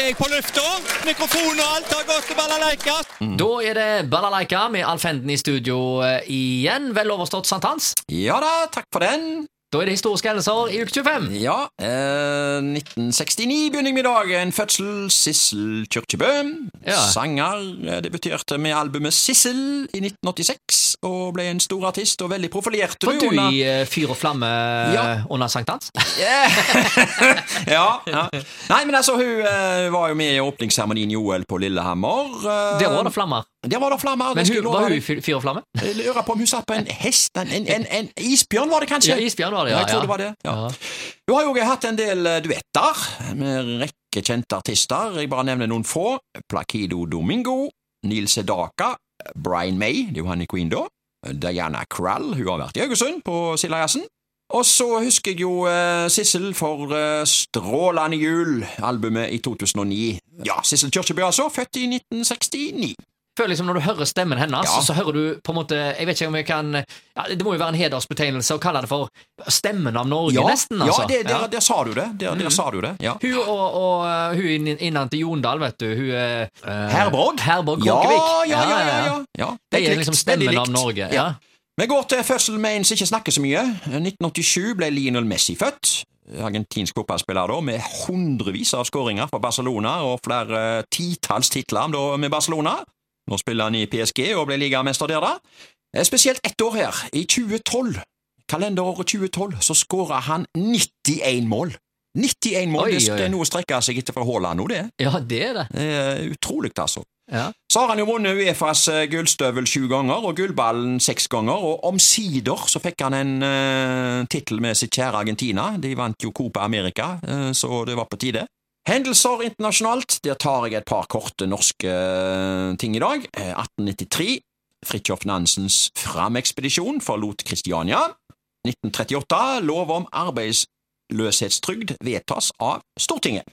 er jeg på lufta. Mikrofon og alt har gått til balalaika. Da er det Balalaika med Alf Henden i studio eh, igjen. Vel overstått sankthans. Ja da, takk for den. Da er det historiske hendelser i uke 25. Ja, eh, 1969 begynner jeg med i dag. En fødsel. Sissel Kyrkjebø. Ja. Sanger. eh, Debuterte med albumet Sissel i 1986, og ble en stor artist og veldig profilert. Var du under- i eh, fyr og flamme Ja. eh, under sankthans? ja, ja. Nei, men altså, hun uh, var jo med i åpningsseremonien i OL på Lillehammer. Uh, Der var det flammer. Der var det flammer. Men hun, var hun deg. fyr fyr og flamme? Jeg lurer på om hun satt på en hest En, en, en, en isbjørn, var det kanskje? Ja, isbjørn var det, Ja, jeg tror det var det. Ja. Hun har jo hatt en del eh, duetter med en rekke kjente artister. Jeg bare nevner noen få. Plakido Domingo, Neil Sedaka, Brian May, det er jo han i Queen da. Diana Krall, hun har vært i Haugesund på Sildajazzen. Og så husker jeg jo eh, Sissel for eh, Strålende jul, albumet i 2009. Ja, Sissel Kyrkjebø altså, født i 1969. føler liksom Når du hører stemmen hennes, Ja. så hører du på en måte Jeg vet ikke om jeg kan ja, Det må jo være en hedersbetegnelse å kalle det for Stemmen av Norge, Ja, nesten. altså. ja, det, der, der sa du det. Der, der sa du det, ja. Hun og, og uh, hun innan til Jondal, vet du. Hun er uh, Herborg? Herborg Ja, ja, ja, ja, ja. Det er liksom stemmen av. Norge. Ja. Vi går til fødsel med en som ikke snakker så mye. 1987 ble Lionel Messi født. Argentinsk fotballspiller da, med hundrevis av skåringer for Barcelona og flere titalls titler med Barcelona. Nå spiller han i PSG og ble ligamester der, da. Eh, Spesielt ett år her, i 2012, kalenderåret 2012, så skåra han 91 mål. 91 mål, Oi, det oi. det er noe å strekke seg etter fra Haaland nå, det. ja, det er det. Er utrolig, altså. Ja. Så har han jo vunnet Uefas eh, gullstøvel sju ganger og gullballen seks ganger, og omsider så fikk han en eh, tittel med sitt kjære Argentina. De vant jo Copa America, eh, så det var på tide. Hendelser internasjonalt, der tar jeg et par korte norske eh, ting i dag. Eh, 1893, Fridtjof Nansens Framekspedisjon forlot Kristiania. 1938, lov om arbeidsløshetstrygd vedtas av Stortinget.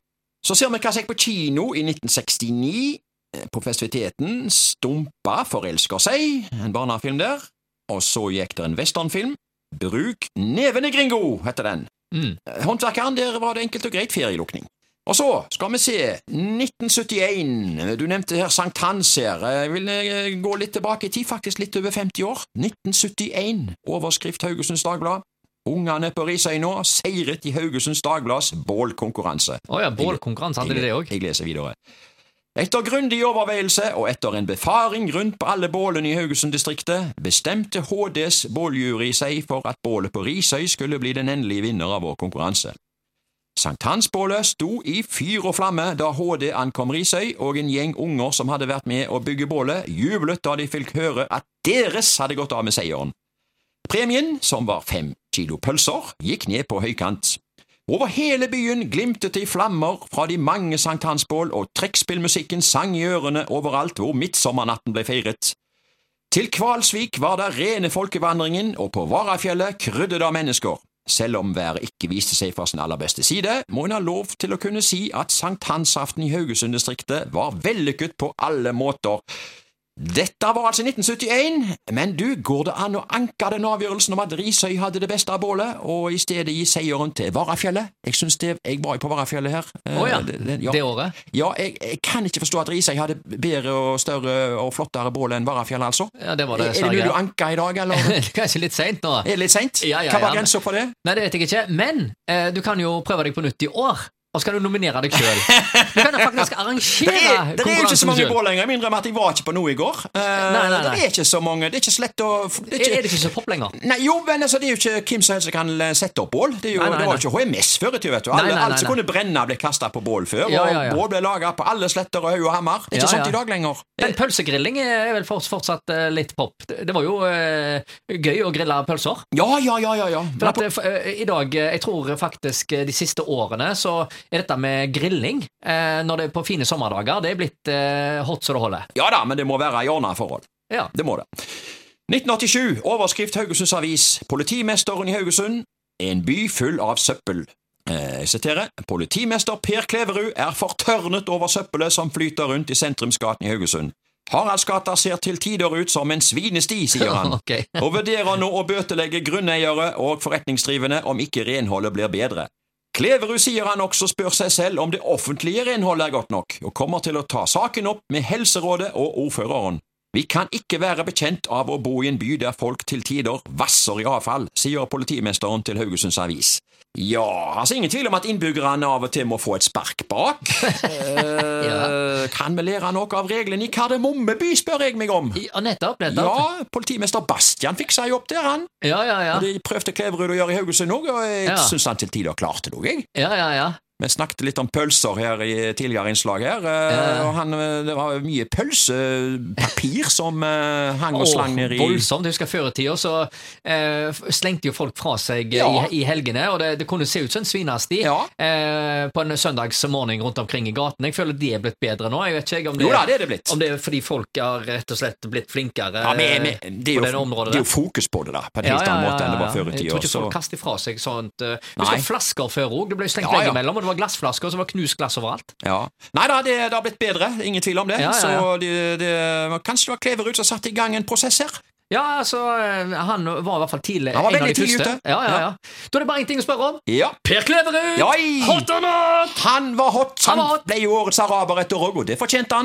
Så ser vi hva som gikk på kino i 1969 på festiviteten Stumpa forelsker seg, en barnefilm der, og så gikk det en westernfilm, Bruk nevene, gringo, heter den. Mm. Håndverkeren, der var det enkelt og greit ferielukning. Og så skal vi se, 1971, du nevnte her sankthans her, jeg vil eh, gå litt tilbake i tid, faktisk litt over 50 år. 1971, overskrift Haugesunds Dagblad. Ungene på Risøy nå seiret i Haugesunds Dagblads bålkonkurranse. Å ja, bålkonkurranse hadde de det òg. Jeg leser videre. Etter grundig overveielse og etter en befaring rundt på alle bålene i Haugesund-distriktet, bestemte HDs båljury seg for at bålet på Risøy skulle bli den endelige vinner av vår konkurranse. Sankthansbålet sto i fyr og flamme da HD ankom Risøy, og en gjeng unger som hadde vært med å bygge bålet, jublet da de fikk høre at deres hadde gått av med seieren. Premien, som var fem kilo pølser, gikk ned på høykant. Over hele byen glimtet det i flammer fra de mange sankthansbål, og trekkspillmusikken sang i ørene overalt hvor midtsommernatten ble feiret. Til Kvalsvik var det rene folkevandringen, og på Varafjellet krydde det av mennesker. Selv om været ikke viste seg fra sin aller beste side, må en ha lov til å kunne si at sankthansaften i Haugesund-distriktet var vellykket på alle måter. Dette var altså 1971, men du, går det an å anke den avgjørelsen om at Risøy hadde det beste av bålet, og i stedet gi seieren til Varafjellet? Jeg synes det, jeg var på Varafjellet her. Å oh, ja. det- det- ja. Det året. Ja, jeg, jeg kan ikke forstå at Risøy hadde bedre og større og flottere bål enn Varafjellet, altså. Ja, det var det er det noe du anker i dag, eller? Det er Kanskje litt seint nå. Er det litt seint? Ja, ja, Hva var ja. grensa for det? Nei, det vet jeg ikke. Men eh, du kan jo prøve deg på nytt i år. Og så kan du nominere deg sjøl. Du kan faktisk arrangere Det er, det er jo ikke så mange bål lenger, må innrømme at jeg var ikke på noe i går. Uh, Nei, nei, nei. Det er ikke så mange. Det er ikke så lett å det Er, ikke, er det ikke så pop lenger? Nei, jo, men altså, det er jo ikke hvem som helst som kan eh, sette opp bål. Det, jo, det var jo ikke HMS før i tida, vet du. Alle, alt som kunne brenne, ble kasta på bål før, Ja, ja, ja. og bål ble laga på alle sletter og haug og hammer. Det er ikke sånt i dag lenger. Men pølsegrilling er vel fortsatt uh, litt pop. Det var jo uh, gøy å grille pølser. Ja, ja, ja, ja. ja. For at, I dag, jeg tror faktisk de siste årene, så er dette med grilling eh, når det er på fine sommerdager, det er blitt eh, hot så det holder. ja da, men det må være i forhold. Ja. Det må det. 1987, overskrift Haugesunds Avis. Politimesteren i Haugesund. En by full av søppel. Eh, Jeg siterer. Politimester Per Kleverud er fortørnet over søppelet som flyter rundt i sentrumsgaten i Haugesund. Haraldsgata ser til tider ut som en svinesti, sier han. Ok. Og vurderer nå å bøtelegge grunneiere og forretningsdrivende om ikke renholdet blir bedre. Kleverud sier han også spør seg selv om det offentlige renholdet er godt nok, og kommer til å ta saken opp med Helserådet og ordføreren. Vi kan ikke være bekjent av å bo i en by der folk til tider vasser i avfall, sier politimesteren til Haugesunds Avis. Ja, altså ingen tvil om at innbyggerne av og til må få et spark bak. eh, Ja. Kan vi lære noe av reglene i Kardemomme by, spør jeg meg om. Ja, nettopp, nettopp. Ja, politimester Bastian fiksa jo opp der, han. Ja, ja, ja. Og det prøvde Kleverud å gjøre i Haugesund òg, og jeg Ja. syns han til tider klarte det òg, jeg. ja, ja, ja. Vi snakket litt om pølser her i tidligere innslag her, eh, og han, eh, det var mye pølsepapir som eh, hang og slang ned i Voldsomt. Jeg husker Før i tida så eh, slengte jo folk fra seg eh, Ja. i, i helgene, og det, det kunne se ut som en svinasti Ja. eh, på en søndagsmorgen rundt omkring i gaten. Jeg føler det er blitt bedre nå. Jeg vet ikke om det, Jo da, det er det blitt. om det er fordi folk har rett og slett blitt flinkere Ja, men, men, det, er på jo, det området det er jo fokus på det, da, på en helt annen måte enn det var før i Jeg tror ikke folk kaster fra seg sånt. Uh, Husker flasker før òg. Det ble slengt Ja, ja. veggimellom, det var glassflasker, og så var knust glass overalt. Ja. Nei da, det, det har blitt bedre, ingen tvil om det. Ja, ja. Så det, det, kanskje det var Kleverud som satte i gang en prosess her? Ja, altså, eh, han var i hvert fall tidlig Han var veldig tidlig ute. Ja, ja, Ja. Da er det bare én ting å spørre om. Ja. Per Kleverud! Hot or not? Han var hot! Han Han var hot. ble jo årets araber etter òg, og det fortjente han.